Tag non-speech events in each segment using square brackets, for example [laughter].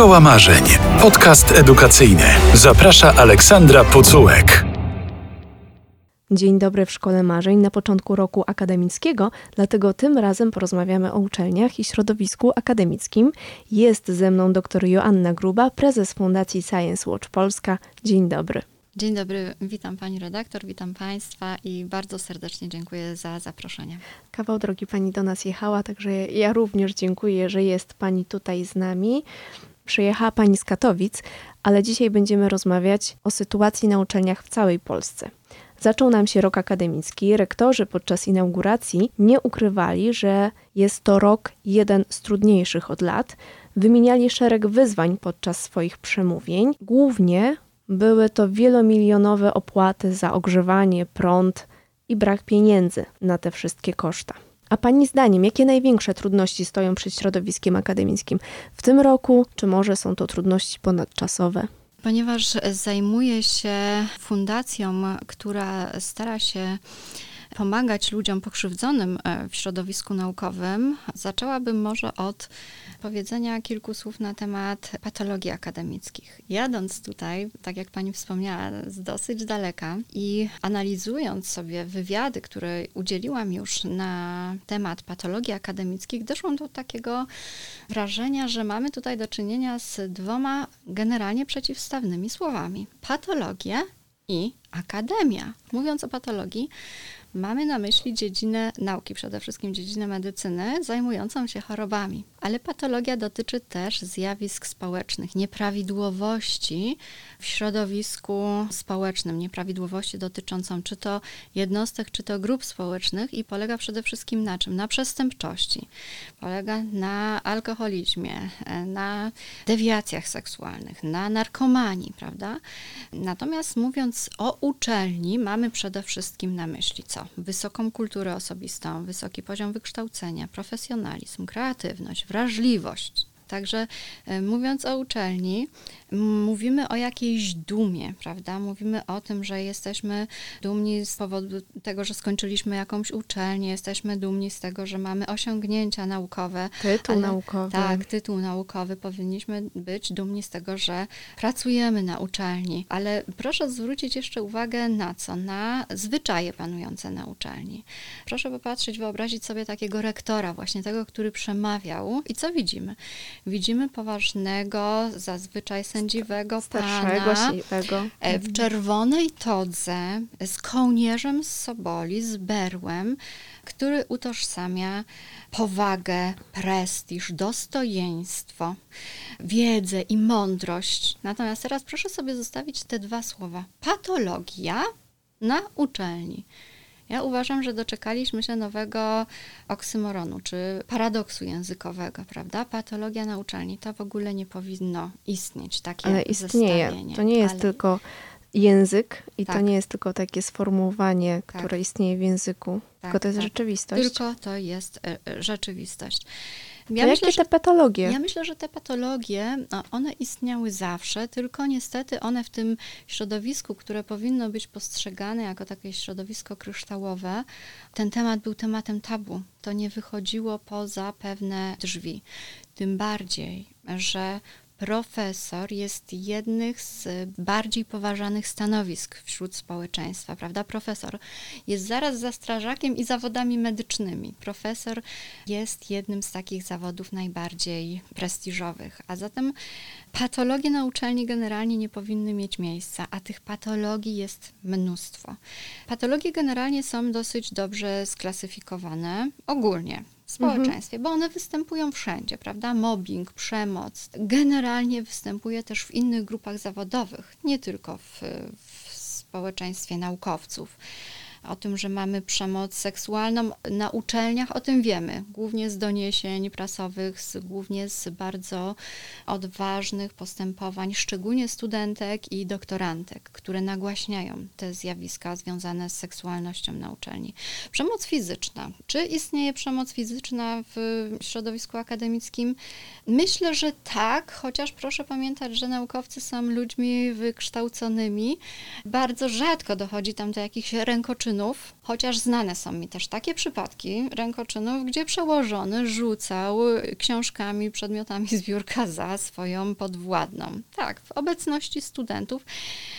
Szkoła Marzeń. Podcast edukacyjny. Zaprasza Aleksandra Pucułek. Dzień dobry w Szkole Marzeń na początku roku akademickiego, dlatego tym razem porozmawiamy o uczelniach i środowisku akademickim. Jest ze mną dr Joanna Gruba, prezes Fundacji Science Watch Polska. Dzień dobry. Dzień dobry, witam pani redaktor, witam państwa i bardzo serdecznie dziękuję za zaproszenie. Kawał drogi pani do nas jechała, także ja również dziękuję, że jest pani tutaj z nami. Przyjechała pani z Katowic, ale dzisiaj będziemy rozmawiać o sytuacji na uczelniach w całej Polsce. Zaczął nam się rok akademicki. Rektorzy podczas inauguracji nie ukrywali, że jest to rok jeden z trudniejszych od lat. Wymieniali szereg wyzwań podczas swoich przemówień. Głównie były to wielomilionowe opłaty za ogrzewanie, prąd i brak pieniędzy na te wszystkie koszta. A Pani zdaniem, jakie największe trudności stoją przed środowiskiem akademickim w tym roku, czy może są to trudności ponadczasowe? Ponieważ zajmuję się fundacją, która stara się pomagać ludziom pokrzywdzonym e, w środowisku naukowym, zaczęłabym może od powiedzenia kilku słów na temat patologii akademickich. Jadąc tutaj, tak jak pani wspomniała, z dosyć daleka i analizując sobie wywiady, które udzieliłam już na temat patologii akademickich, doszłam do takiego wrażenia, że mamy tutaj do czynienia z dwoma generalnie przeciwstawnymi słowami: patologia i akademia. Mówiąc o patologii, Mamy na myśli dziedzinę nauki, przede wszystkim dziedzinę medycyny, zajmującą się chorobami. Ale patologia dotyczy też zjawisk społecznych, nieprawidłowości w środowisku społecznym, nieprawidłowości dotyczącą czy to jednostek, czy to grup społecznych i polega przede wszystkim na czym? Na przestępczości. Polega na alkoholizmie, na dewiacjach seksualnych, na narkomanii, prawda? Natomiast mówiąc o uczelni, mamy przede wszystkim na myśli co? Wysoką kulturę osobistą, wysoki poziom wykształcenia, profesjonalizm, kreatywność, wrażliwość. Także e, mówiąc o uczelni, mówimy o jakiejś dumie, prawda? Mówimy o tym, że jesteśmy dumni z powodu tego, że skończyliśmy jakąś uczelnię, jesteśmy dumni z tego, że mamy osiągnięcia naukowe. Tytuł ale, naukowy. Tak, tytuł naukowy. Powinniśmy być dumni z tego, że pracujemy na uczelni. Ale proszę zwrócić jeszcze uwagę na co? Na zwyczaje panujące na uczelni. Proszę popatrzeć, wyobrazić sobie takiego rektora, właśnie tego, który przemawiał. I co widzimy? Widzimy poważnego, zazwyczaj sędziwego Starszego, pana siwego. E, w mhm. czerwonej todze z kołnierzem z Soboli, z berłem, który utożsamia powagę, prestiż, dostojeństwo, wiedzę i mądrość. Natomiast teraz proszę sobie zostawić te dwa słowa. Patologia na uczelni. Ja uważam, że doczekaliśmy się nowego oksymoronu, czy paradoksu językowego, prawda? Patologia na uczelni to w ogóle nie powinno istnieć, takie Ale istnieje. To nie jest Ale... tylko język i tak. to nie jest tylko takie sformułowanie, tak. które istnieje w języku, tak, tylko to jest tak. rzeczywistość. Tylko to jest e, e, rzeczywistość. Ja myślę, jakie te patologie? Ja myślę, że te patologie, one istniały zawsze, tylko niestety one w tym środowisku, które powinno być postrzegane jako takie środowisko kryształowe, ten temat był tematem tabu. To nie wychodziło poza pewne drzwi. Tym bardziej, że profesor jest jednym z bardziej poważanych stanowisk wśród społeczeństwa, prawda? Profesor jest zaraz za strażakiem i zawodami medycznymi. Profesor jest jednym z takich zawodów najbardziej prestiżowych, a zatem patologie na uczelni generalnie nie powinny mieć miejsca, a tych patologii jest mnóstwo. Patologie generalnie są dosyć dobrze sklasyfikowane ogólnie społeczeństwie, mhm. bo one występują wszędzie, prawda? Mobbing, przemoc. Generalnie występuje też w innych grupach zawodowych, nie tylko w, w społeczeństwie naukowców o tym, że mamy przemoc seksualną na uczelniach, o tym wiemy, głównie z doniesień prasowych, z, głównie z bardzo odważnych postępowań, szczególnie studentek i doktorantek, które nagłaśniają te zjawiska związane z seksualnością na uczelni. Przemoc fizyczna. Czy istnieje przemoc fizyczna w środowisku akademickim? Myślę, że tak, chociaż proszę pamiętać, że naukowcy są ludźmi wykształconymi. Bardzo rzadko dochodzi tam do jakichś rękoczynów rękoczynów, chociaż znane są mi też takie przypadki rękoczynów, gdzie przełożony rzucał książkami, przedmiotami z biurka za swoją podwładną. Tak, w obecności studentów.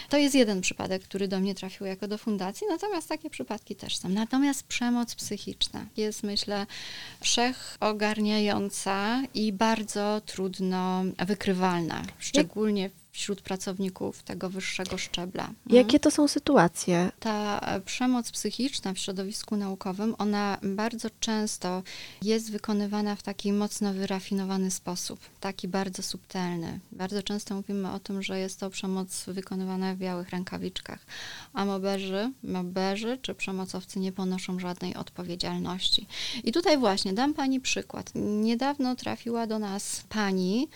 To jest jeden przypadek, który do mnie trafił jako do fundacji, natomiast takie przypadki też są. Natomiast przemoc psychiczna jest, myślę, wszechogarniająca i bardzo trudno wykrywalna, szczególnie wśród pracowników tego wyższego szczebla. Mhm. Jakie to są sytuacje? Ta e, przemoc psychiczna w środowisku naukowym, ona bardzo często jest wykonywana w taki mocno wyrafinowany sposób, taki bardzo subtelny. Bardzo często mówimy o tym, że jest to przemoc wykonywana w białych rękawiczkach, a moberzy, moberzy czy przemocowcy nie ponoszą żadnej odpowiedzialności. I tutaj właśnie dam Pani przykład. Niedawno trafiła do nas pani,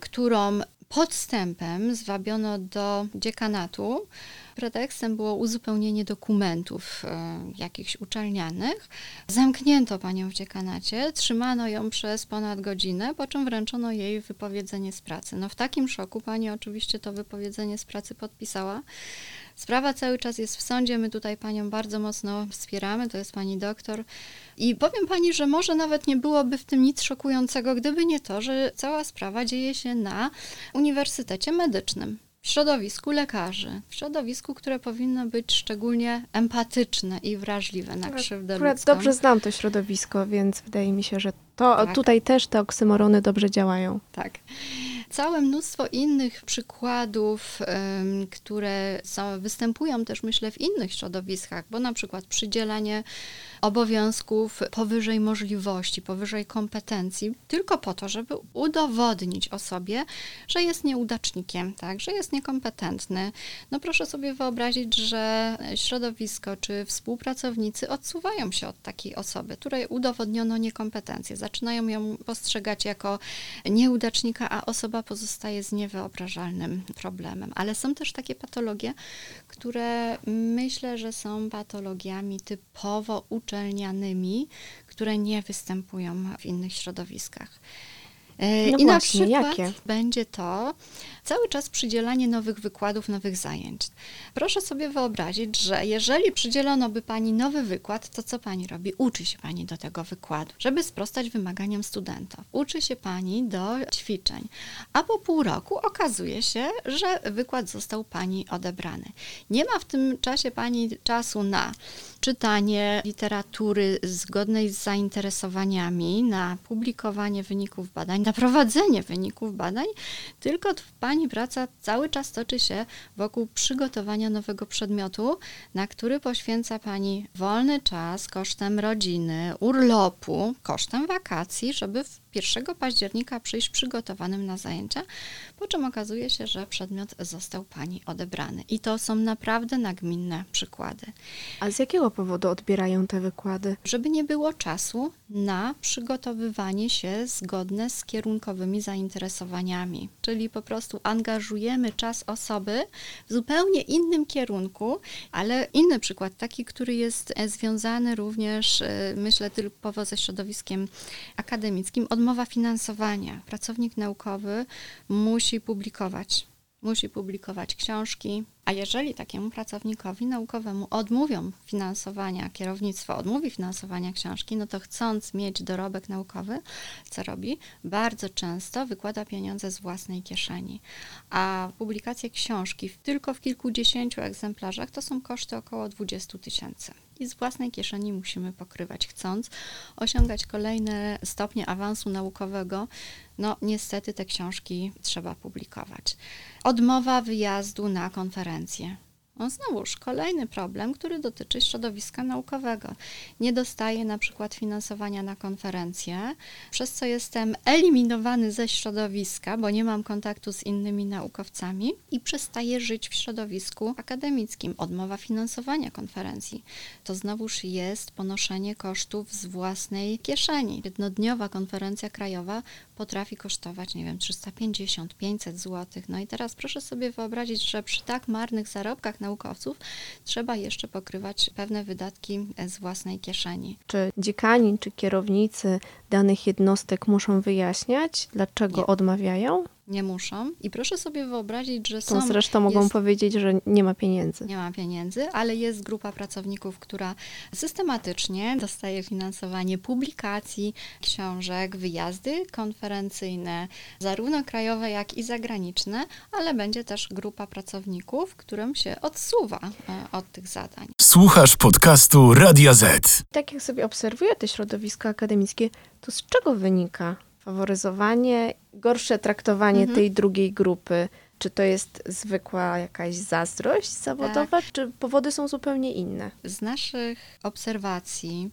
którą podstępem zwabiono do dziekanatu. Pretekstem było uzupełnienie dokumentów e, jakichś uczelnianych. Zamknięto panią w dziekanacie, trzymano ją przez ponad godzinę, po czym wręczono jej wypowiedzenie z pracy. No w takim szoku pani oczywiście to wypowiedzenie z pracy podpisała. Sprawa cały czas jest w sądzie, my tutaj panią bardzo mocno wspieramy, to jest pani doktor. I powiem pani, że może nawet nie byłoby w tym nic szokującego, gdyby nie to, że cała sprawa dzieje się na Uniwersytecie Medycznym w środowisku lekarzy, w środowisku, które powinno być szczególnie empatyczne i wrażliwe na krzywdę Akurat ludzką. dobrze znam to środowisko, więc wydaje mi się, że to Tak. tutaj też te oksymorony dobrze działają. Tak. Całe mnóstwo innych przykładów, które są, występują też, myślę, w innych środowiskach, bo na przykład przydzielanie obowiązków powyżej możliwości, powyżej kompetencji, tylko po to, żeby udowodnić osobie, że jest nieudacznikiem, tak, że jest niekompetentny. No proszę sobie wyobrazić, że środowisko czy współpracownicy odsuwają się od takiej osoby, której udowodniono niekompetencję. Zaczynają ją postrzegać jako nieudacznika, a osoba pozostaje z niewyobrażalnym problemem. Ale są też takie patologie, które myślę, że są patologiami typowo uczelnianymi, które nie występują w innych środowiskach. E, No I na właśnie, przykład jakie? będzie to cały czas przydzielanie nowych wykładów, nowych zajęć. Proszę sobie wyobrazić, że jeżeli przydzielono by pani nowy wykład, to co pani robi? Uczy się pani do tego wykładu, żeby sprostać wymaganiom studentów. Uczy się pani do ćwiczeń, a po pół roku okazuje się, że wykład został pani odebrany. Nie ma w tym czasie pani czasu na czytanie literatury zgodnej z zainteresowaniami, na publikowanie wyników badań, na prowadzenie wyników badań, tylko pani praca cały czas toczy się wokół przygotowania nowego przedmiotu, na który poświęca pani wolny czas kosztem rodziny, urlopu, kosztem wakacji, żeby 1 października przyjść przygotowanym na zajęcia, po czym okazuje się, że przedmiot został pani odebrany. I to są naprawdę nagminne przykłady. A z jakiego powodu odbierają te wykłady? Żeby nie było czasu na przygotowywanie się zgodne z kierunkowymi zainteresowaniami. Czyli po prostu angażujemy czas osoby w zupełnie innym kierunku, ale inny przykład, taki, który jest związany również, e, myślę, typowo ze środowiskiem akademickim, odmowa finansowania. Pracownik naukowy musi publikować. Musi publikować książki, a jeżeli takiemu pracownikowi naukowemu odmówią finansowania, kierownictwo odmówi finansowania książki, no to chcąc mieć dorobek naukowy, co robi? Bardzo często wykłada pieniądze z własnej kieszeni. A publikacje książki tylko w kilkudziesięciu egzemplarzach to są koszty około 20 tysięcy. I z własnej kieszeni musimy pokrywać, chcąc osiągać kolejne stopnie awansu naukowego. No, niestety te książki trzeba publikować. Odmowa wyjazdu na konferencję. No znowuż kolejny problem, który dotyczy środowiska naukowego. Nie dostaję na przykład finansowania na konferencje, przez co jestem eliminowany ze środowiska, bo nie mam kontaktu z innymi naukowcami i przestaję żyć w środowisku akademickim. Odmowa finansowania konferencji. To znowuż jest ponoszenie kosztów z własnej kieszeni. Jednodniowa konferencja krajowa potrafi kosztować, nie wiem, 350-500 zł. No i teraz proszę sobie wyobrazić, że przy tak marnych zarobkach naukowców trzeba jeszcze pokrywać pewne wydatki z własnej kieszeni. Czy dziekani, czy kierownicy danych jednostek muszą wyjaśniać, dlaczego Nie. odmawiają? Nie muszą. I proszę sobie wyobrazić, że Tą są. zresztą mogą jest, powiedzieć, że nie ma pieniędzy. Nie ma pieniędzy, ale jest grupa pracowników, która systematycznie dostaje finansowanie publikacji, książek, wyjazdy konferencyjne, zarówno krajowe, jak i zagraniczne, ale będzie też grupa pracowników, którym się odsuwa e, od tych zadań. Słuchasz podcastu Radia Z. Tak jak sobie obserwuję te środowiska akademickie, to z czego wynika faworyzowanie, gorsze traktowanie Mhm. tej drugiej grupy? Czy to jest zwykła jakaś zazdrość zawodowa, czy powody są zupełnie inne? Z naszych obserwacji,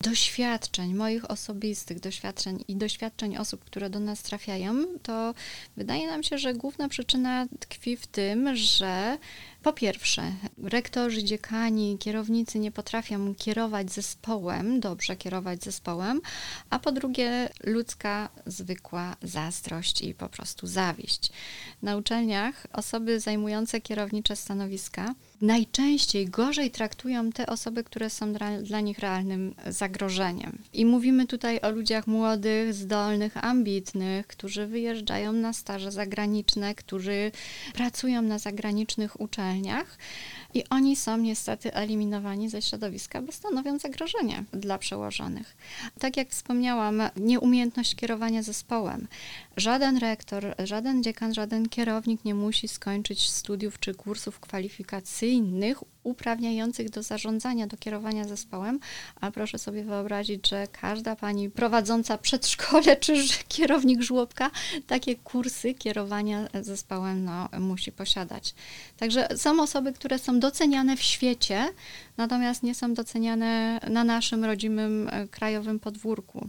doświadczeń, moich osobistych doświadczeń i doświadczeń osób, które do nas trafiają, to wydaje nam się, że główna przyczyna tkwi w tym, że po pierwsze, rektorzy, dziekani, kierownicy nie potrafią kierować zespołem, dobrze kierować zespołem, a po drugie, ludzka, zwykła zazdrość i po prostu zawiść. Na uczelniach osoby zajmujące kierownicze stanowiska najczęściej gorzej traktują te osoby, które są dla, dla nich realnym zagrożeniem. I mówimy tutaj o ludziach młodych, zdolnych, ambitnych, którzy wyjeżdżają na staże zagraniczne, którzy pracują na zagranicznych uczelniach. I oni są niestety eliminowani ze środowiska, bo stanowią zagrożenie dla przełożonych. Tak jak wspomniałam, nieumiejętność kierowania zespołem. Żaden rektor, żaden dziekan, żaden kierownik nie musi skończyć studiów czy kursów kwalifikacyjnych uprawniających do zarządzania, do kierowania zespołem, a proszę sobie wyobrazić, że każda pani prowadząca przedszkole czy kierownik żłobka takie kursy kierowania zespołem no, musi posiadać. Także są osoby, które są doceniane w świecie, natomiast nie są doceniane na naszym rodzimym e, krajowym podwórku.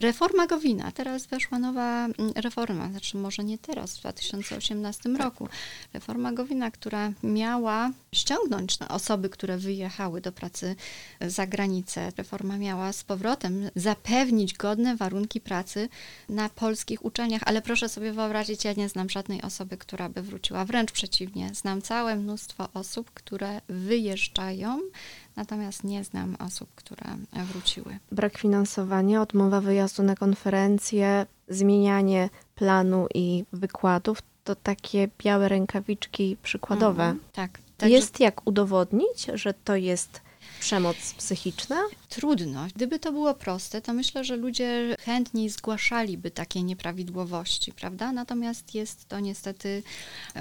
Reforma Gowina, teraz weszła nowa mm, reforma, znaczy może nie teraz, w 2018 roku. Reforma Gowina, która miała ściągnąć na osoby, które wyjechały do pracy za granicę. Reforma miała z powrotem zapewnić godne warunki pracy na polskich uczelniach, ale proszę sobie wyobrazić, ja nie znam żadnej osoby, która by wróciła. Wręcz przeciwnie, znam całe mnóstwo osób, które wyjeżdżają, natomiast nie znam osób, które wróciły. Brak finansowania, odmowa wyjazdu na konferencje, zmienianie planu i wykładów to takie białe rękawiczki przykładowe. Mhm, tak. Także Jest jak udowodnić, że to jest przemoc psychiczna? Trudno. Gdyby to było proste, to myślę, że ludzie chętniej zgłaszaliby takie nieprawidłowości, prawda? Natomiast jest to niestety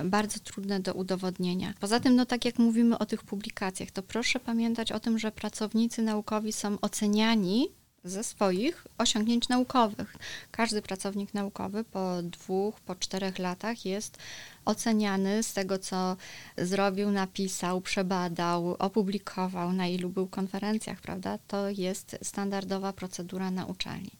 bardzo trudne do udowodnienia. Poza tym, no tak jak mówimy o tych publikacjach, to proszę pamiętać o tym, że pracownicy naukowi są oceniani ze swoich osiągnięć naukowych. Każdy pracownik naukowy po dwóch, po czterech latach jest oceniany z tego, co zrobił, napisał, przebadał, opublikował, na ilu był konferencjach, prawda? To jest standardowa procedura na uczelni.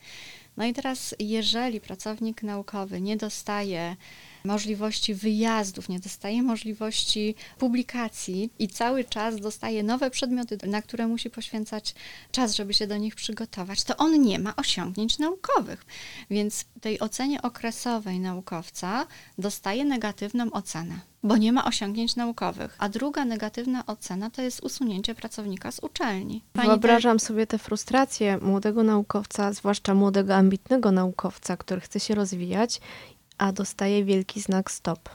No i teraz, jeżeli pracownik naukowy nie dostaje możliwości wyjazdów, nie dostaje możliwości publikacji i cały czas dostaje nowe przedmioty, na które musi poświęcać czas, żeby się do nich przygotować, to on nie ma osiągnięć naukowych. Więc tej ocenie okresowej naukowca dostaje negatywną ocenę. Bo nie ma osiągnięć naukowych. A druga negatywna ocena to jest usunięcie pracownika z uczelni. Pani Wyobrażam sobie tę frustrację młodego naukowca, zwłaszcza młodego, ambitnego naukowca, który chce się rozwijać, a dostaje wielki znak stop.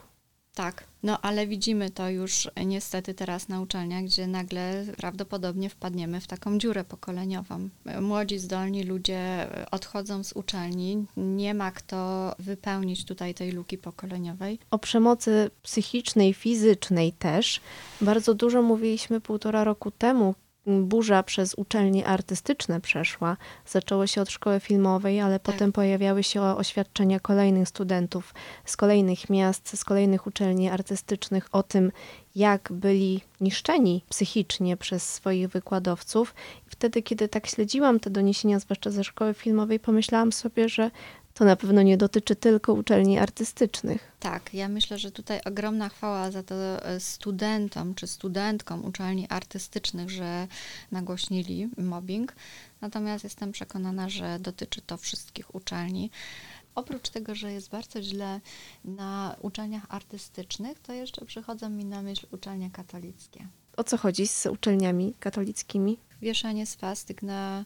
Tak, no ale widzimy to już niestety teraz na uczelniach, gdzie nagle prawdopodobnie wpadniemy w taką dziurę pokoleniową. Młodzi, zdolni ludzie odchodzą z uczelni, nie ma kto wypełnić tutaj tej luki pokoleniowej. O przemocy psychicznej, fizycznej też bardzo dużo mówiliśmy półtora roku temu. Burza przez uczelnie artystyczne przeszła. Zaczęło się od szkoły filmowej, ale Tak. potem pojawiały się oświadczenia kolejnych studentów z kolejnych miast, z kolejnych uczelni artystycznych o tym, jak byli niszczeni psychicznie przez swoich wykładowców. I wtedy, kiedy tak śledziłam te doniesienia, zwłaszcza ze szkoły filmowej, pomyślałam sobie, że to na pewno nie dotyczy tylko uczelni artystycznych. Tak, ja myślę, że tutaj ogromna chwała za to e, studentom czy studentkom uczelni artystycznych, że nagłośnili mobbing. Natomiast jestem przekonana, że dotyczy to wszystkich uczelni. Oprócz tego, że jest bardzo źle na uczelniach artystycznych, to jeszcze przychodzą mi na myśl uczelnie katolickie. O co chodzi z uczelniami katolickimi? Wieszanie swastyk na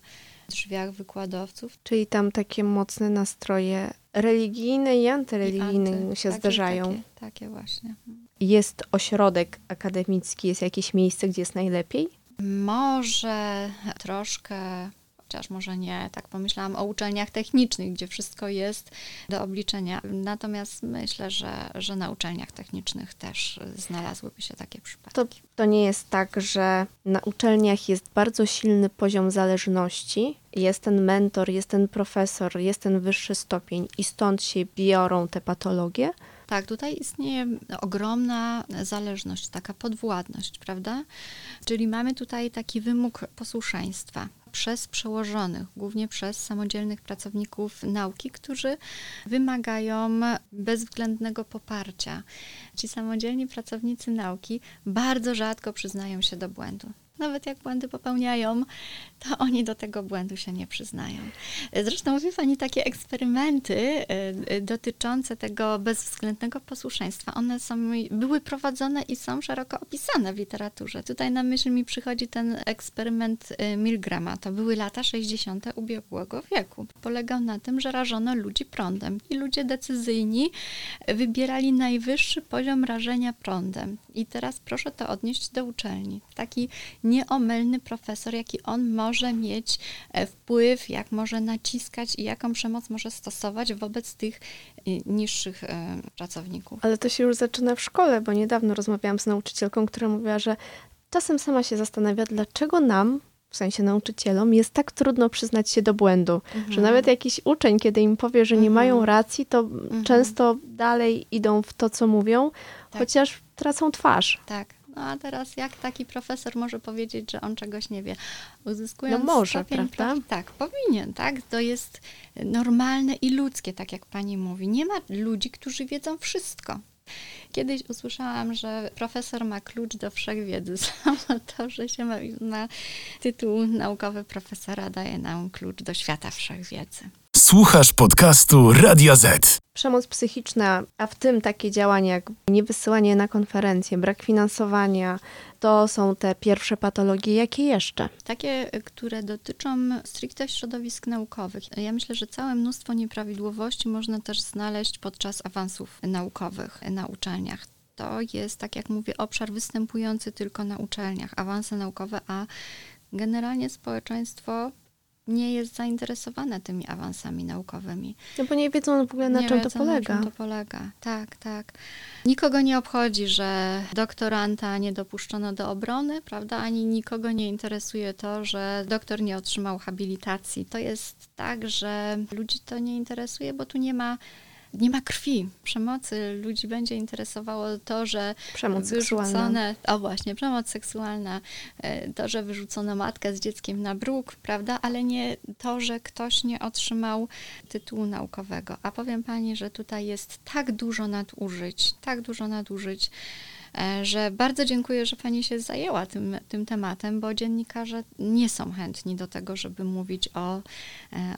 drzwiach wykładowców. Czyli tam takie mocne nastroje religijne i antyreligijne Anty- się takie- zdarzają. Takie, takie właśnie. Jest ośrodek akademicki, jest jakieś miejsce, gdzie jest najlepiej? Może troszkę, chociaż może nie, tak pomyślałam o uczelniach technicznych, gdzie wszystko jest do obliczenia. Natomiast myślę, że, że na uczelniach technicznych też znalazłyby się takie przypadki. To, to nie jest tak, że na uczelniach jest bardzo silny poziom zależności, jest ten mentor, jest ten profesor, jest ten wyższy stopień i stąd się biorą te patologie? Tak, tutaj istnieje ogromna zależność, taka podwładność, prawda? Czyli mamy tutaj taki wymóg posłuszeństwa przez przełożonych, głównie przez samodzielnych pracowników nauki, którzy wymagają bezwzględnego poparcia. Ci samodzielni pracownicy nauki bardzo rzadko przyznają się do błędu. Nawet jak błędy popełniają, to oni do tego błędu się nie przyznają. Zresztą mówi Pani takie eksperymenty y, y, dotyczące tego bezwzględnego posłuszeństwa. One są, były prowadzone i są szeroko opisane w literaturze. Tutaj na myśl mi przychodzi ten eksperyment y, Milgrama. To były lata 60. ubiegłego wieku. Polegał na tym, że rażono ludzi prądem i ludzie decyzyjni wybierali najwyższy poziom rażenia prądem. I teraz proszę to odnieść do uczelni. Taki nieomylny profesor, jaki on może mieć e, wpływ, jak może naciskać i jaką przemoc może stosować wobec tych e, niższych e, pracowników. Ale to się już zaczyna w szkole, bo niedawno rozmawiałam z nauczycielką, która mówiła, że czasem sama się zastanawia, dlaczego nam, w sensie nauczycielom, jest tak trudno przyznać się do błędu. Że nawet jakiś uczeń, kiedy im powie, że nie Mhm. mają racji, to Mhm. często dalej idą w to, co mówią, Tak. chociaż tracą twarz. Tak. No a teraz jak taki profesor może powiedzieć, że on czegoś nie wie? Uzyskując No może, stopień prawda? prof- Tak, powinien, tak? To jest normalne i ludzkie, tak jak pani mówi. Nie ma ludzi, którzy wiedzą wszystko. Kiedyś usłyszałam, że profesor ma klucz do wszechwiedzy. [laughs] Samo to, że się ma, ma tytuł naukowy profesora, daje nam klucz do świata wszechwiedzy. Słuchasz podcastu Radia Z. Przemoc psychiczna, a w tym takie działania jak niewysyłanie na konferencje, brak finansowania, to są te pierwsze patologie. Jakie jeszcze? Takie, które dotyczą stricte środowisk naukowych. Ja myślę, że całe mnóstwo nieprawidłowości można też znaleźć podczas awansów naukowych na uczelniach. To jest, tak jak mówię, obszar występujący tylko na uczelniach, awanse naukowe, a generalnie społeczeństwo nie jest zainteresowane tymi awansami naukowymi. No bo nie wiedzą w ogóle na nie czym wiedzą, to polega. Na czym to polega. Tak, tak. Nikogo nie obchodzi, że doktoranta nie dopuszczono do obrony, prawda? Ani nikogo nie interesuje to, że doktor nie otrzymał habilitacji. To jest tak, że ludzi to nie interesuje, bo tu nie ma nie ma krwi przemocy. Ludzi będzie interesowało to, że Przemoc seksualna. wyrzucone, o właśnie, przemoc seksualna, e, to, że wyrzucono matkę z dzieckiem na bruk, prawda, ale nie to, że ktoś nie otrzymał tytułu naukowego. A powiem pani, że tutaj jest tak dużo nadużyć, tak dużo nadużyć, że bardzo dziękuję, że pani się zajęła tym, tym tematem, bo dziennikarze nie są chętni do tego, żeby mówić o, e,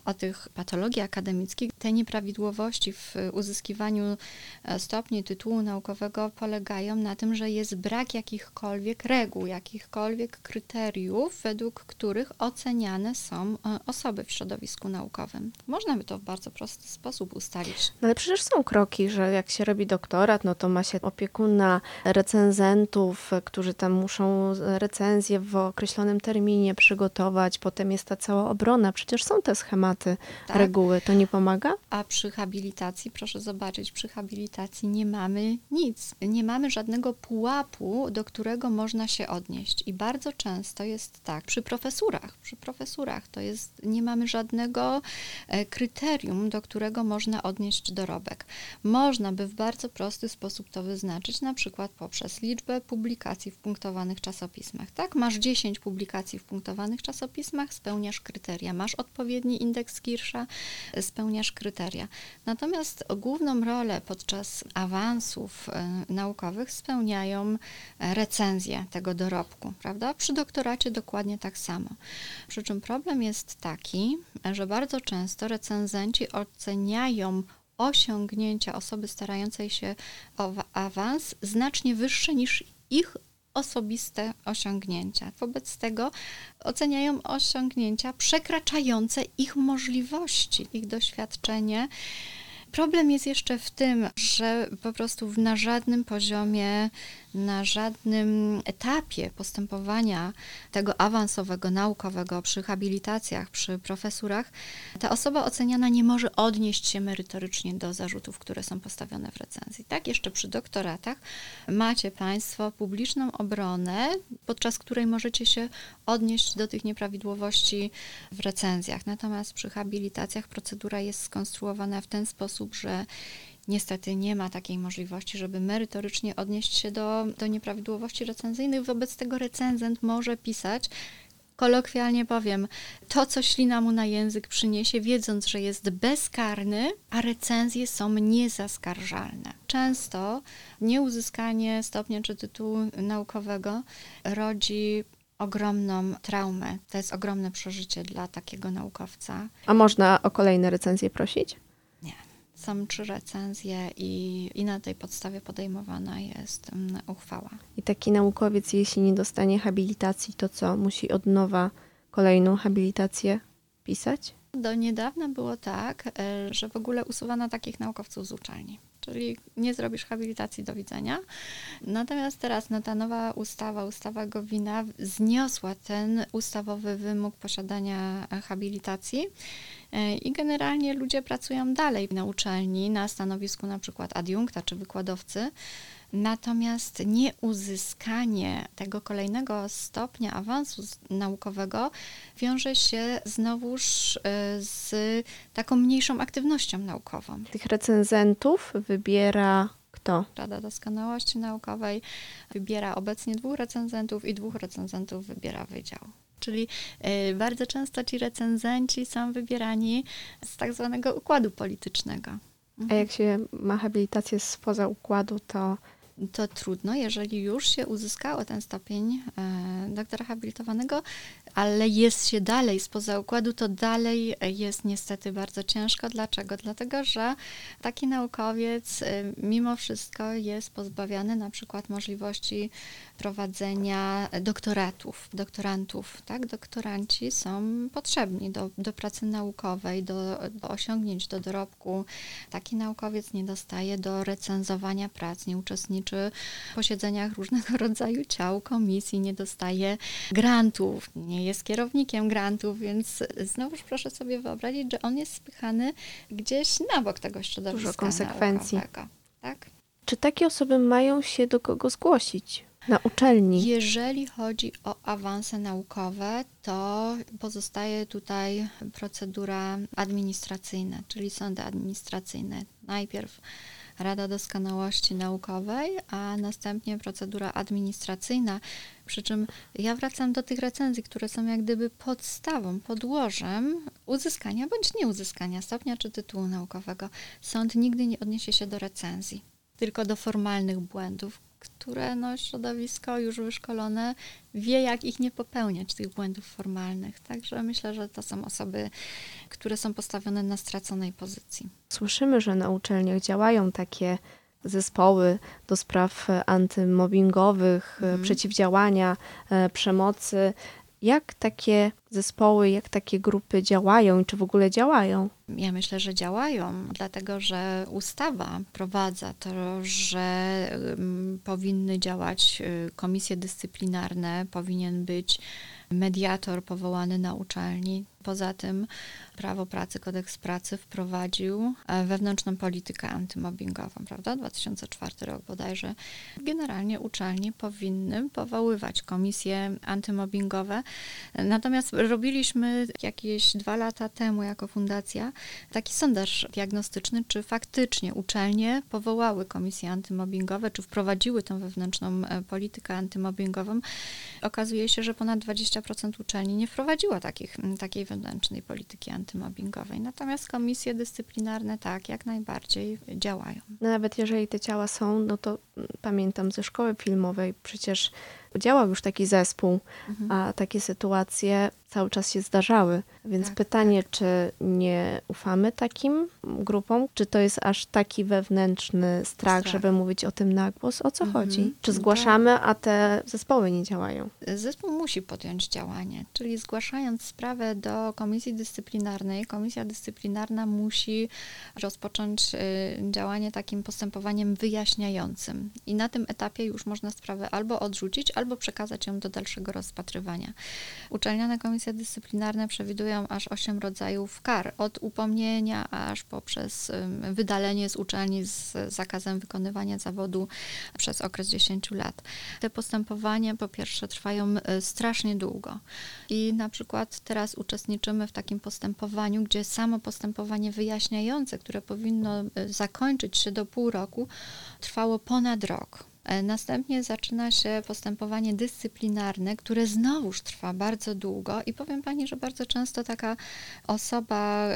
o tych patologii akademickich. Te nieprawidłowości w uzyskiwaniu e, stopni tytułu naukowego polegają na tym, że jest brak jakichkolwiek reguł, jakichkolwiek kryteriów, według których oceniane są e, osoby w środowisku naukowym. Można by to w bardzo prosty sposób ustalić. No ale przecież są kroki, że jak się robi doktorat, no to ma się opiekuna recenzentów, którzy tam muszą recenzję w określonym terminie przygotować, potem jest ta cała obrona. Przecież są te schematy, Tak. reguły. To nie pomaga? A przy habilitacji, proszę zobaczyć, przy habilitacji nie mamy nic. Nie mamy żadnego pułapu, do którego można się odnieść. I bardzo często jest tak, przy profesurach, przy profesurach to jest, nie mamy żadnego e, kryterium, do którego można odnieść dorobek. Można by w bardzo prosty sposób to wyznaczyć, na przykład poprzez liczbę publikacji w punktowanych czasopismach. Tak, masz 10 publikacji w punktowanych czasopismach, spełniasz kryteria. Masz odpowiedni indeks Kirsza, spełniasz kryteria. Natomiast główną rolę podczas awansów e, naukowych spełniają e, recenzje tego dorobku, prawda? Przy doktoracie dokładnie tak samo. Przy czym problem jest taki, że bardzo często recenzenci oceniają osiągnięcia osoby starającej się o wa- awans znacznie wyższe niż ich osobiste osiągnięcia. Wobec tego oceniają osiągnięcia przekraczające ich możliwości, ich doświadczenie. Problem jest jeszcze w tym, że po prostu na żadnym poziomie, na żadnym etapie postępowania tego awansowego, naukowego, przy habilitacjach, przy profesurach, ta osoba oceniana nie może odnieść się merytorycznie do zarzutów, które są postawione w recenzji. Tak, jeszcze przy doktoratach macie Państwo publiczną obronę, podczas której możecie się odnieść do tych nieprawidłowości w recenzjach. Natomiast przy habilitacjach procedura jest skonstruowana w ten sposób, że niestety nie ma takiej możliwości, żeby merytorycznie odnieść się do, do nieprawidłowości recenzyjnych. Wobec tego recenzent może pisać, kolokwialnie powiem, to, co ślina mu na język przyniesie, wiedząc, że jest bezkarny, a recenzje są niezaskarżalne. Często nieuzyskanie stopnia czy tytułu naukowego rodzi ogromną traumę. To jest ogromne przeżycie dla takiego naukowca. A można o kolejne recenzje prosić? Są trzy recenzje i, i na tej podstawie podejmowana jest uchwała. I taki naukowiec, jeśli nie dostanie habilitacji, to co? Musi od nowa kolejną habilitację pisać? Do niedawna było tak, e, że w ogóle usuwano takich naukowców z uczelni. Czyli nie zrobisz habilitacji, do widzenia. Natomiast teraz no, ta nowa ustawa, ustawa Gowina, zniosła ten ustawowy wymóg posiadania habilitacji e, i generalnie ludzie pracują dalej na uczelni, na stanowisku na przykład adiunkta czy wykładowcy, Natomiast nieuzyskanie tego kolejnego stopnia awansu naukowego wiąże się znowuż y, z taką mniejszą aktywnością naukową. Tych recenzentów wybiera kto? Rada Doskonałości Naukowej wybiera obecnie dwóch recenzentów i dwóch recenzentów wybiera wydział. Czyli y, bardzo często ci recenzenci są wybierani z tak zwanego układu politycznego. A jak się ma habilitację spoza układu, to to trudno, jeżeli już się uzyskało ten stopień e, doktora habilitowanego, ale jest się dalej spoza układu, to dalej jest niestety bardzo ciężko. Dlaczego? Dlatego, że taki naukowiec e, mimo wszystko jest pozbawiany na przykład możliwości prowadzenia doktoratów, doktorantów. Tak? Doktoranci są potrzebni do, do pracy naukowej, do, do osiągnięć, do dorobku. Taki naukowiec nie dostaje do recenzowania prac, nie uczestniczy w posiedzeniach różnego [laughs] rodzaju ciał, komisji, nie dostaje grantów, nie jest kierownikiem grantów, więc znowuż proszę sobie wyobrazić, że on jest spychany gdzieś na bok tego środowiska Dużo konsekwencji. Tak? Czy takie osoby mają się do kogo zgłosić? Na uczelni. Jeżeli chodzi o awanse naukowe, to pozostaje tutaj procedura administracyjna, czyli sądy administracyjne. Najpierw Rada Doskonałości Naukowej, a następnie procedura administracyjna. Przy czym ja wracam do tych recenzji, które są jak gdyby podstawą, podłożem uzyskania bądź nieuzyskania stopnia czy tytułu naukowego. Sąd nigdy nie odniesie się do recenzji, tylko do formalnych błędów, które no, środowisko już wyszkolone wie, jak ich nie popełniać, tych błędów formalnych. Także myślę, że to są osoby, które są postawione na straconej pozycji. Słyszymy, że na uczelniach działają takie zespoły do spraw antymobbingowych, mm. przeciwdziałania e, przemocy. Jak takie zespoły, jak takie grupy działają i czy w ogóle działają? Ja myślę, że działają, dlatego że ustawa prowadza to, że powinny działać komisje dyscyplinarne, powinien być mediator powołany na uczelni. Poza tym prawo pracy, kodeks pracy wprowadził e, wewnętrzną politykę antymobbingową, prawda? 2004 rok bodajże. Generalnie uczelnie powinny powoływać komisje antymobbingowe. Natomiast robiliśmy jakieś dwa lata temu jako fundacja taki sondaż diagnostyczny, czy faktycznie uczelnie powołały komisje antymobbingowe, czy wprowadziły tą wewnętrzną e, politykę antymobbingową. Okazuje się, że ponad 20% uczelni nie wprowadziło takich, takiej wewnętrznej polityki antymobbingowej. Natomiast komisje dyscyplinarne tak, jak najbardziej działają. No nawet jeżeli te ciała są, no to pamiętam ze szkoły filmowej, przecież działał już taki zespół, Mhm. a takie sytuacje cały czas się zdarzały. Więc Tak, pytanie, czy nie ufamy takim grupom? Czy to jest aż taki wewnętrzny strach, Strach. żeby mówić o tym na głos? O co Mhm. chodzi? Czy No zgłaszamy, a te zespoły nie działają? Zespół musi podjąć działanie, czyli zgłaszając sprawę do komisji dyscyplinarnej, komisja dyscyplinarna musi rozpocząć y, działanie takim postępowaniem wyjaśniającym. I na tym etapie już można sprawę albo odrzucić, albo przekazać ją do dalszego rozpatrywania. Uczelniane komisje dyscyplinarne przewidują aż 8 rodzajów kar, od upomnienia aż poprzez wydalenie z uczelni z zakazem wykonywania zawodu przez okres 10 lat. Te postępowania po pierwsze trwają y, strasznie długo i na przykład teraz uczestniczymy w takim postępowaniu, gdzie samo postępowanie wyjaśniające, które powinno y, zakończyć się do pół roku, trwało ponad rok. E, Następnie zaczyna się postępowanie dyscyplinarne, które znowuż trwa bardzo długo i powiem Pani, że bardzo często taka osoba,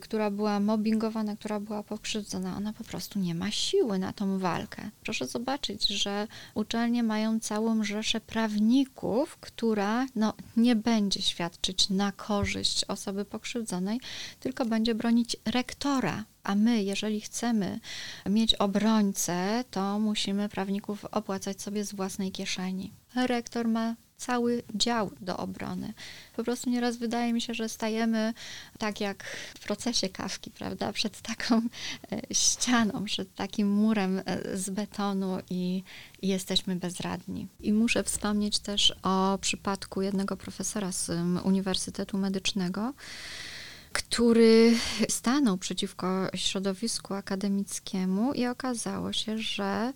która była mobbingowana, która była pokrzywdzona, ona po prostu nie ma siły na tą walkę. Proszę zobaczyć, że uczelnie mają całą rzeszę prawników, która no, nie będzie świadczyć na korzyść osoby pokrzywdzonej, tylko będzie bronić rektora. A my, jeżeli chcemy mieć obrońcę, to musimy prawników opłacać sobie z własnej kieszeni. Rektor ma cały dział do obrony. Po prostu nieraz wydaje mi się, że stajemy tak jak w procesie kawki, prawda, przed taką e, ścianą, przed takim murem e, z betonu i, i jesteśmy bezradni. I muszę wspomnieć też o przypadku jednego profesora z Uniwersytetu Medycznego, który stanął przeciwko środowisku akademickiemu i okazało się, że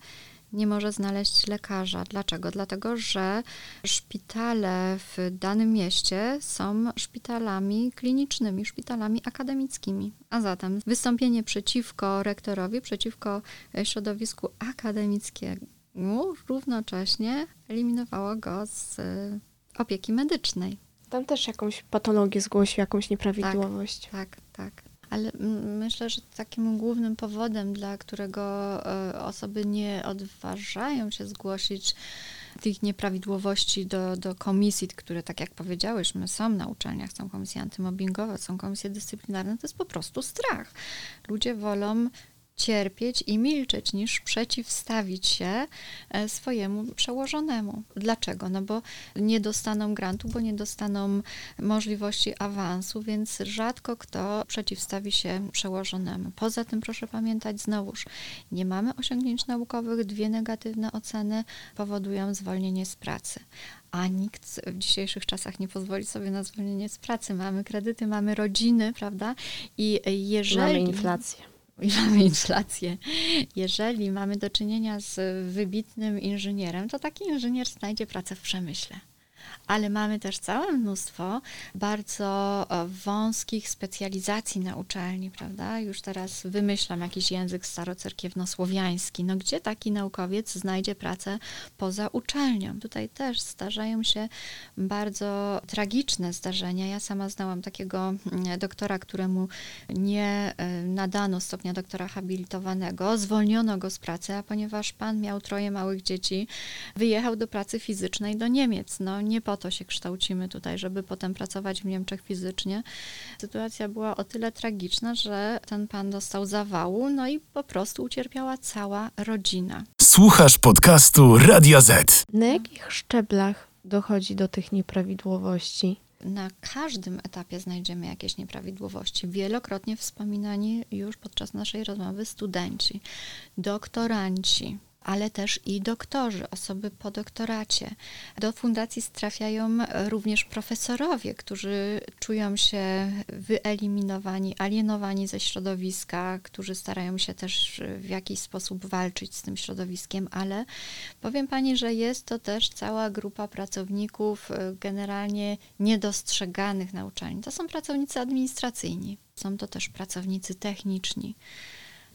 nie może znaleźć lekarza. Dlaczego? Dlatego, że szpitale w danym mieście są szpitalami klinicznymi, szpitalami akademickimi. A zatem wystąpienie przeciwko rektorowi, przeciwko środowisku akademickiemu równocześnie eliminowało go z opieki medycznej. Tam też jakąś patologię zgłosił, jakąś nieprawidłowość. Tak, tak. Ale mm, myślę, że takim głównym powodem, dla którego e, osoby nie odważają się zgłosić tych nieprawidłowości do, do komisji, które, tak jak powiedziałyśmy, są na uczelniach, są komisje antymobbingowe, są komisje dyscyplinarne, to jest po prostu strach. Ludzie wolą cierpieć i milczeć, niż przeciwstawić się e, swojemu przełożonemu. Dlaczego? No bo nie dostaną grantu, bo nie dostaną możliwości awansu, więc rzadko kto przeciwstawi się przełożonemu. Poza tym proszę pamiętać znowuż, nie mamy osiągnięć naukowych, dwie negatywne oceny powodują zwolnienie z pracy. A nikt w dzisiejszych czasach nie pozwoli sobie na zwolnienie z pracy. Mamy kredyty, mamy rodziny, prawda? I jeżeli... Mamy inflację. Mamy inflację. Jeżeli mamy do czynienia z wybitnym inżynierem, to taki inżynier znajdzie pracę w przemyśle. Ale mamy też całe mnóstwo bardzo e, wąskich specjalizacji na uczelni, prawda? Już teraz wymyślam jakiś język starocerkiewnosłowiański. No gdzie taki naukowiec znajdzie pracę poza uczelnią? Tutaj też zdarzają się bardzo tragiczne zdarzenia. Ja sama znałam takiego mm, doktora, któremu nie e, nadano stopnia doktora habilitowanego, zwolniono go z pracy, a ponieważ pan miał troje małych dzieci, wyjechał do pracy fizycznej do Niemiec. No nie po to się kształcimy tutaj, żeby potem pracować w Niemczech fizycznie. Sytuacja była o tyle tragiczna, że ten pan dostał zawału, no i po prostu ucierpiała cała rodzina. Słuchasz podcastu Radia Z. Na jakich szczeblach dochodzi do tych nieprawidłowości? Na każdym etapie znajdziemy jakieś nieprawidłowości. Wielokrotnie wspominani już podczas naszej rozmowy studenci, doktoranci, ale też i doktorzy, osoby po doktoracie. Do fundacji trafiają również profesorowie, którzy czują się wyeliminowani, alienowani ze środowiska, którzy starają się też w jakiś sposób walczyć z tym środowiskiem, ale powiem Pani, że jest to też cała grupa pracowników y, generalnie niedostrzeganych na uczelni. To są pracownicy administracyjni, są to też pracownicy techniczni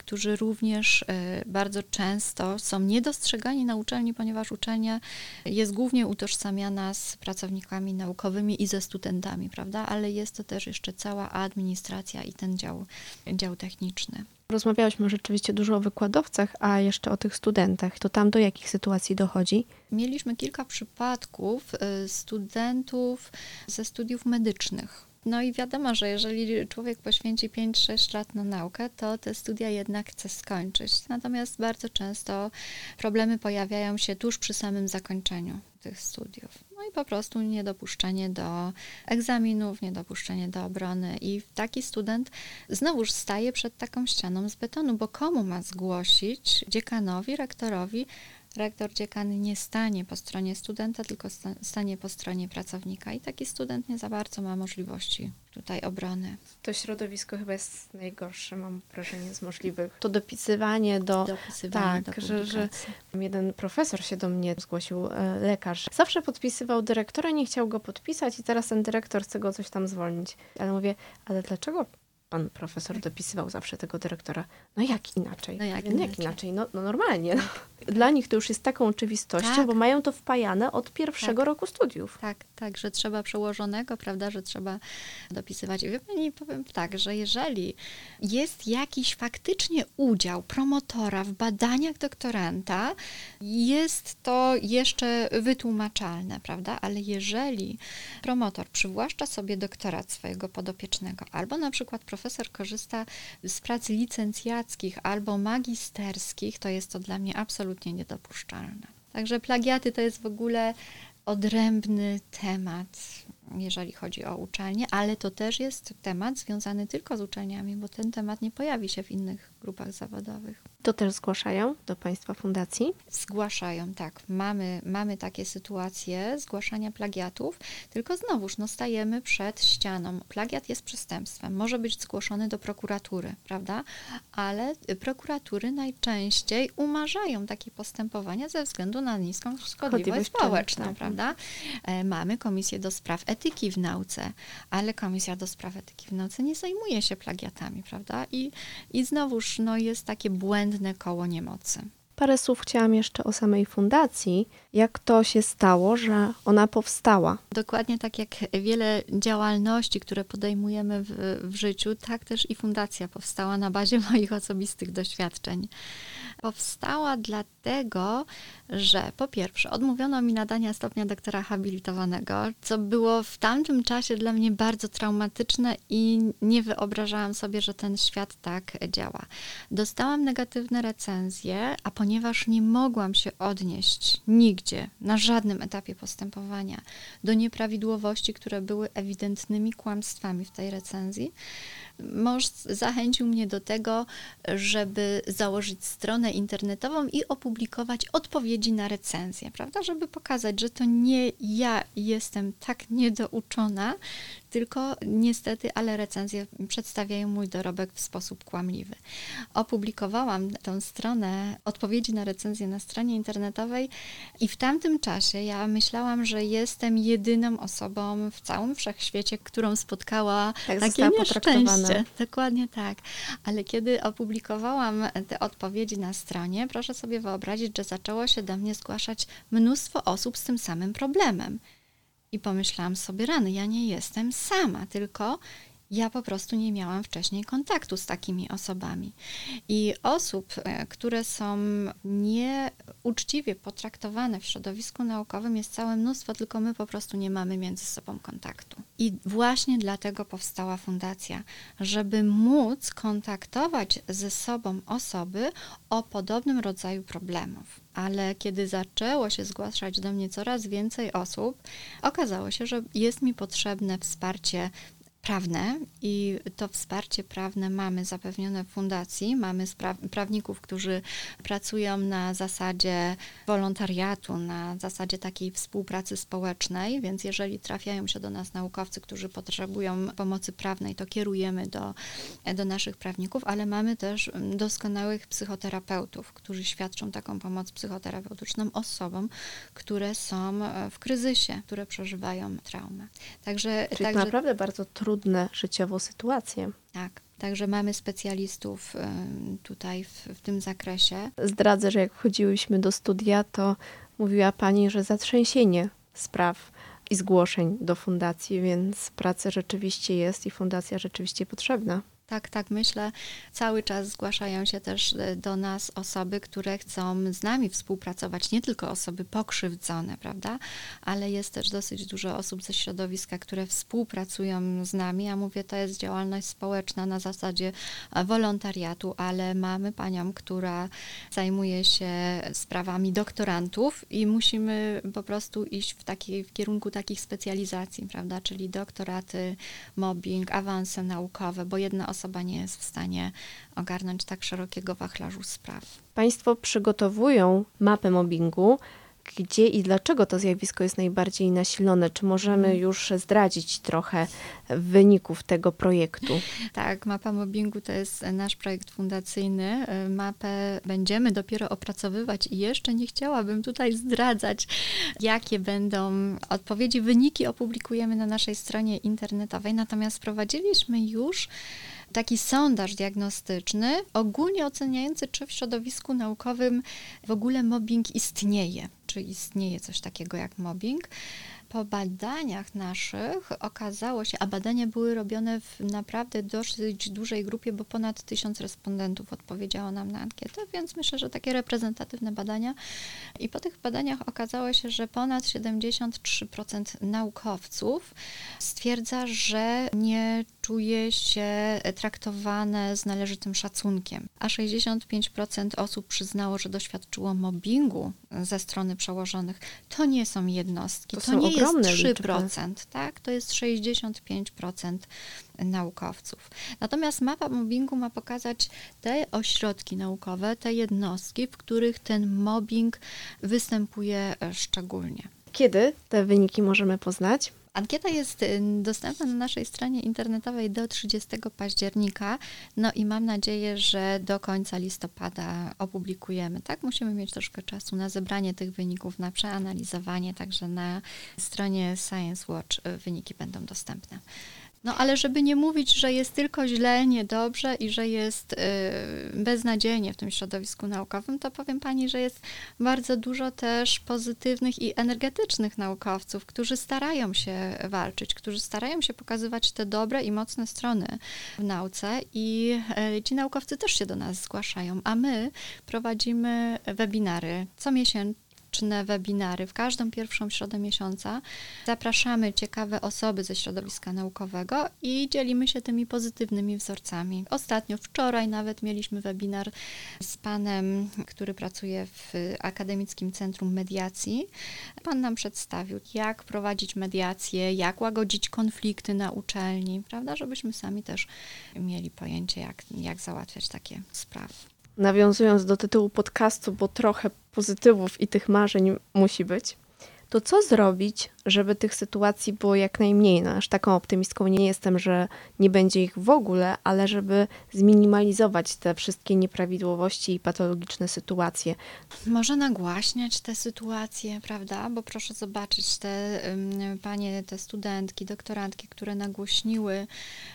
którzy również e, bardzo często są niedostrzegani na uczelni, ponieważ uczelnia jest głównie utożsamiana z pracownikami naukowymi i ze studentami, prawda? Ale jest to też jeszcze cała administracja i ten dział, dział techniczny. Rozmawiałyśmy rzeczywiście dużo o wykładowcach, a jeszcze o tych studentach. To tam do jakich sytuacji dochodzi? Mieliśmy kilka przypadków y, studentów ze studiów medycznych. No i wiadomo, że jeżeli człowiek poświęci 5-6 lat na naukę, to te studia jednak chce skończyć. Natomiast bardzo często problemy pojawiają się tuż przy samym zakończeniu tych studiów. No i po prostu niedopuszczenie do egzaminów, niedopuszczenie do obrony. I taki student znowuż staje przed taką ścianą z betonu, bo komu ma zgłosić dziekanowi, rektorowi, rektor dziekan nie stanie po stronie studenta, tylko stanie po stronie pracownika. I taki student nie za bardzo ma możliwości tutaj obrony. To środowisko chyba jest najgorsze, mam wrażenie, z możliwych. To dopisywanie do... Dopisywanie tak, do że, że jeden profesor się do mnie zgłosił, e, lekarz. Zawsze podpisywał dyrektora, nie chciał go podpisać i teraz ten dyrektor chce go coś tam zwolnić. Ale mówię, ale dlaczego pan profesor dopisywał zawsze tego dyrektora. No jak inaczej? No jak, no inaczej? jak inaczej? No, no normalnie. Dla nich to już jest taką oczywistością, tak. bo mają to wpajane od pierwszego tak. roku studiów. Tak, tak, że trzeba przełożonego, prawda, że trzeba dopisywać. Wie pani, powiem tak, że jeżeli jest jakiś faktycznie udział promotora w badaniach doktoranta, jest to jeszcze wytłumaczalne, prawda, ale jeżeli promotor przywłaszcza sobie doktorat swojego podopiecznego, albo na przykład profesor korzysta z prac licencjackich albo magisterskich, to jest to dla mnie absolutnie niedopuszczalne. Także plagiaty to jest w ogóle odrębny temat, jeżeli chodzi o uczelnie, ale to też jest temat związany tylko z uczelniami, bo ten temat nie pojawi się w innych grupach zawodowych. To też zgłaszają do Państwa fundacji? Zgłaszają, tak. Mamy, mamy takie sytuacje zgłaszania plagiatów, tylko znowuż no, stajemy przed ścianą. Plagiat jest przestępstwem, może być zgłoszony do prokuratury, prawda? Ale prokuratury najczęściej umarzają takie postępowania ze względu na niską szkodliwość społeczną, tak. prawda? E, mamy Komisję do Spraw Etyki w Nauce, ale Komisja do Spraw Etyki w Nauce nie zajmuje się plagiatami, prawda? I, i znowuż no, jest takie błędne koło niemocy. Parę słów chciałam jeszcze o samej fundacji. Jak to się stało, że ona powstała? Dokładnie tak jak wiele działalności, które podejmujemy w, w życiu, tak też i fundacja powstała na bazie [laughs] moich osobistych doświadczeń. Powstała dlatego, że po pierwsze odmówiono mi nadania stopnia doktora habilitowanego, co było w tamtym czasie dla mnie bardzo traumatyczne i nie wyobrażałam sobie, że ten świat tak działa. Dostałam negatywne recenzje, a ponieważ nie mogłam się odnieść nigdzie, na żadnym etapie postępowania do nieprawidłowości, które były ewidentnymi kłamstwami w tej recenzji, mąż zachęcił mnie do tego, żeby założyć stronę internetową i opublikować odpowiedzi na recenzje, prawda? Żeby pokazać, że to nie ja jestem tak niedouczona, tylko niestety, ale recenzje przedstawiają mój dorobek w sposób kłamliwy. Opublikowałam tę stronę odpowiedzi na recenzję na stronie internetowej i w tamtym czasie ja myślałam, że jestem jedyną osobą w całym wszechświecie, którą spotkała tak, takie nieszczęście. Dokładnie tak. Ale kiedy opublikowałam te odpowiedzi na stronie, proszę sobie wyobrazić, że zaczęło się do mnie zgłaszać mnóstwo osób z tym samym problemem. I pomyślałam sobie, rany, ja nie jestem sama, tylko ja po prostu nie miałam wcześniej kontaktu z takimi osobami. I osób, e, które są nieuczciwie potraktowane w środowisku naukowym jest całe mnóstwo, tylko my po prostu nie mamy między sobą kontaktu. I właśnie dlatego powstała fundacja, żeby móc kontaktować ze sobą osoby o podobnym rodzaju problemów. Ale kiedy zaczęło się zgłaszać do mnie coraz więcej osób, okazało się, że jest mi potrzebne wsparcie prawne i to wsparcie prawne mamy zapewnione w fundacji. Mamy prawników, którzy pracują na zasadzie wolontariatu, na zasadzie takiej współpracy społecznej, więc jeżeli trafiają się do nas naukowcy, którzy potrzebują pomocy prawnej, to kierujemy do, do naszych prawników, ale mamy też doskonałych psychoterapeutów, którzy świadczą taką pomoc psychoterapeutyczną osobom, które są w kryzysie, które przeżywają traumę. Także, Czyli także... naprawdę bardzo trudno trudne życiowo sytuacje. Tak. Także mamy specjalistów tutaj w, w, tym zakresie. Zdradzę, że jak wchodziłyśmy do studia, to mówiła Pani, że zatrzęsienie spraw i zgłoszeń do fundacji, więc praca rzeczywiście jest i fundacja rzeczywiście potrzebna. Tak, tak, myślę. Cały czas zgłaszają się też e, do nas osoby, które chcą z nami współpracować, nie tylko osoby pokrzywdzone, prawda? Ale jest też dosyć dużo osób ze środowiska, które współpracują z nami. Ja mówię, to jest działalność społeczna na zasadzie e, wolontariatu, ale mamy panią, która zajmuje się sprawami doktorantów i musimy po prostu iść w, taki, w kierunku takich specjalizacji, prawda? Czyli doktoraty, mobbing, awanse naukowe, bo jedna osoba osoba nie jest w stanie ogarnąć tak szerokiego wachlarzu spraw. Państwo przygotowują mapę mobbingu. Gdzie i dlaczego to zjawisko jest najbardziej nasilone? Czy możemy mhm. już zdradzić trochę wyników tego projektu? [laughs] Tak, mapa mobbingu to jest nasz projekt fundacyjny. Mapę będziemy dopiero opracowywać i jeszcze nie chciałabym tutaj zdradzać, jakie będą odpowiedzi. Wyniki opublikujemy na naszej stronie internetowej, natomiast prowadziliśmy już taki sondaż diagnostyczny, ogólnie oceniający, czy w środowisku naukowym w ogóle mobbing istnieje, czy istnieje coś takiego jak mobbing po badaniach naszych okazało się, a badania były robione w naprawdę dosyć dużej grupie, bo ponad tysiąc respondentów odpowiedziało nam na ankietę, więc myślę, że takie reprezentatywne badania. I po tych badaniach okazało się, że ponad 73% naukowców stwierdza, że nie czuje się traktowane z należytym szacunkiem, a 65% osób przyznało, że doświadczyło mobbingu ze strony przełożonych. To nie są jednostki, to, to nie ogromne jest 3%, liczby. tak? To jest 65% naukowców. Natomiast mapa mobbingu ma pokazać te ośrodki naukowe, te jednostki, w których ten mobbing występuje e, szczególnie. Kiedy te wyniki możemy poznać? Ankieta jest y, dostępna na naszej stronie internetowej do 30 października, no i mam nadzieję, że do końca listopada opublikujemy. Tak, musimy mieć troszkę czasu na zebranie tych wyników, na przeanalizowanie, także na stronie Science Watch y, wyniki będą dostępne. No ale żeby nie mówić, że jest tylko źle, niedobrze i że jest yy, beznadziejnie w tym środowisku naukowym, to powiem Pani, że jest bardzo dużo też pozytywnych i energetycznych naukowców, którzy starają się walczyć, którzy starają się pokazywać te dobre i mocne strony w nauce i yy, ci naukowcy też się do nas zgłaszają, a my prowadzimy webinary co miesiąc roczne webinary w każdą pierwszą środę miesiąca. Zapraszamy ciekawe osoby ze środowiska naukowego i dzielimy się tymi pozytywnymi wzorcami. Ostatnio, wczoraj nawet mieliśmy webinar z panem, który pracuje w Akademickim Centrum Mediacji. Pan nam przedstawił, jak prowadzić mediację, jak łagodzić konflikty na uczelni, prawda, żebyśmy sami też mieli pojęcie, jak, jak załatwiać takie sprawy nawiązując do tytułu podcastu, bo trochę pozytywów i tych marzeń musi być to co zrobić, żeby tych sytuacji było jak najmniej? No, aż taką optymistką nie jestem, że nie będzie ich w ogóle, ale żeby zminimalizować te wszystkie nieprawidłowości i patologiczne sytuacje. Może nagłaśniać te sytuacje, prawda? Bo proszę zobaczyć te um, panie, te studentki, doktorantki, które nagłośniły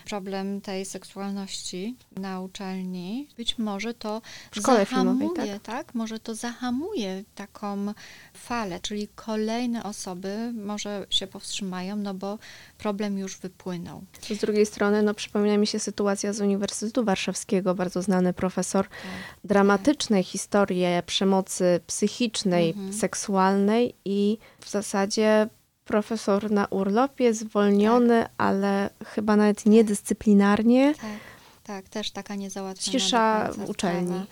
problem tej seksualności na uczelni. Być może to w zahamuje, filmowej, tak? tak? Może to zahamuje taką falę, czyli kolejne kolejne osoby może się powstrzymają, no bo problem już wypłynął. Z drugiej strony, no przypomina mi się sytuacja z Uniwersytetu Warszawskiego, bardzo znany profesor, tak, dramatyczne tak. historie przemocy psychicznej, mhm. seksualnej i w zasadzie profesor na urlopie, zwolniony, tak. ale chyba nawet niedyscyplinarnie. Tak, tak, też taka niezałatwiona Cisza w uczelni. Sprawa.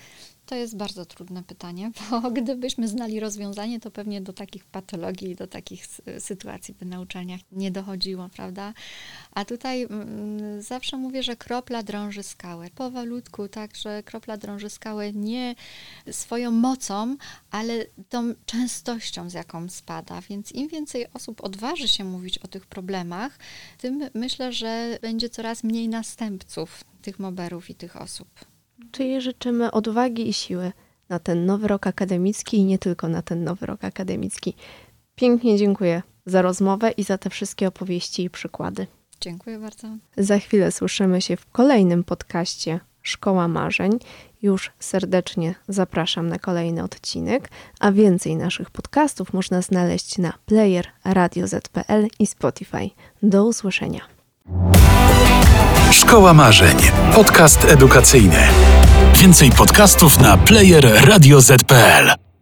To jest bardzo trudne pytanie, [laughs] bo gdybyśmy znali rozwiązanie, to pewnie do takich patologii, do takich sytuacji by na uczelniach nie dochodziło, prawda? A tutaj mm, zawsze mówię, że kropla drąży skałę. Powolutku, tak, że kropla drąży skałę nie swoją mocą, ale tą częstością, z jaką spada. Więc im więcej osób odważy się mówić o tych problemach, tym myślę, że będzie coraz mniej następców tych moberów i tych osób czyli życzymy odwagi i siły na ten nowy rok akademicki i nie tylko na ten nowy rok akademicki. Pięknie dziękuję za rozmowę i za te wszystkie opowieści i przykłady. Dziękuję bardzo. Za chwilę słyszymy się w kolejnym podcaście Szkoła Marzeń. Już serdecznie zapraszam na kolejny odcinek, a więcej naszych podcastów można znaleźć na player Radio ZPL i Spotify. Do usłyszenia. Szkoła Marzeń. Podcast edukacyjny. Więcej podcastów na player radioz.pl.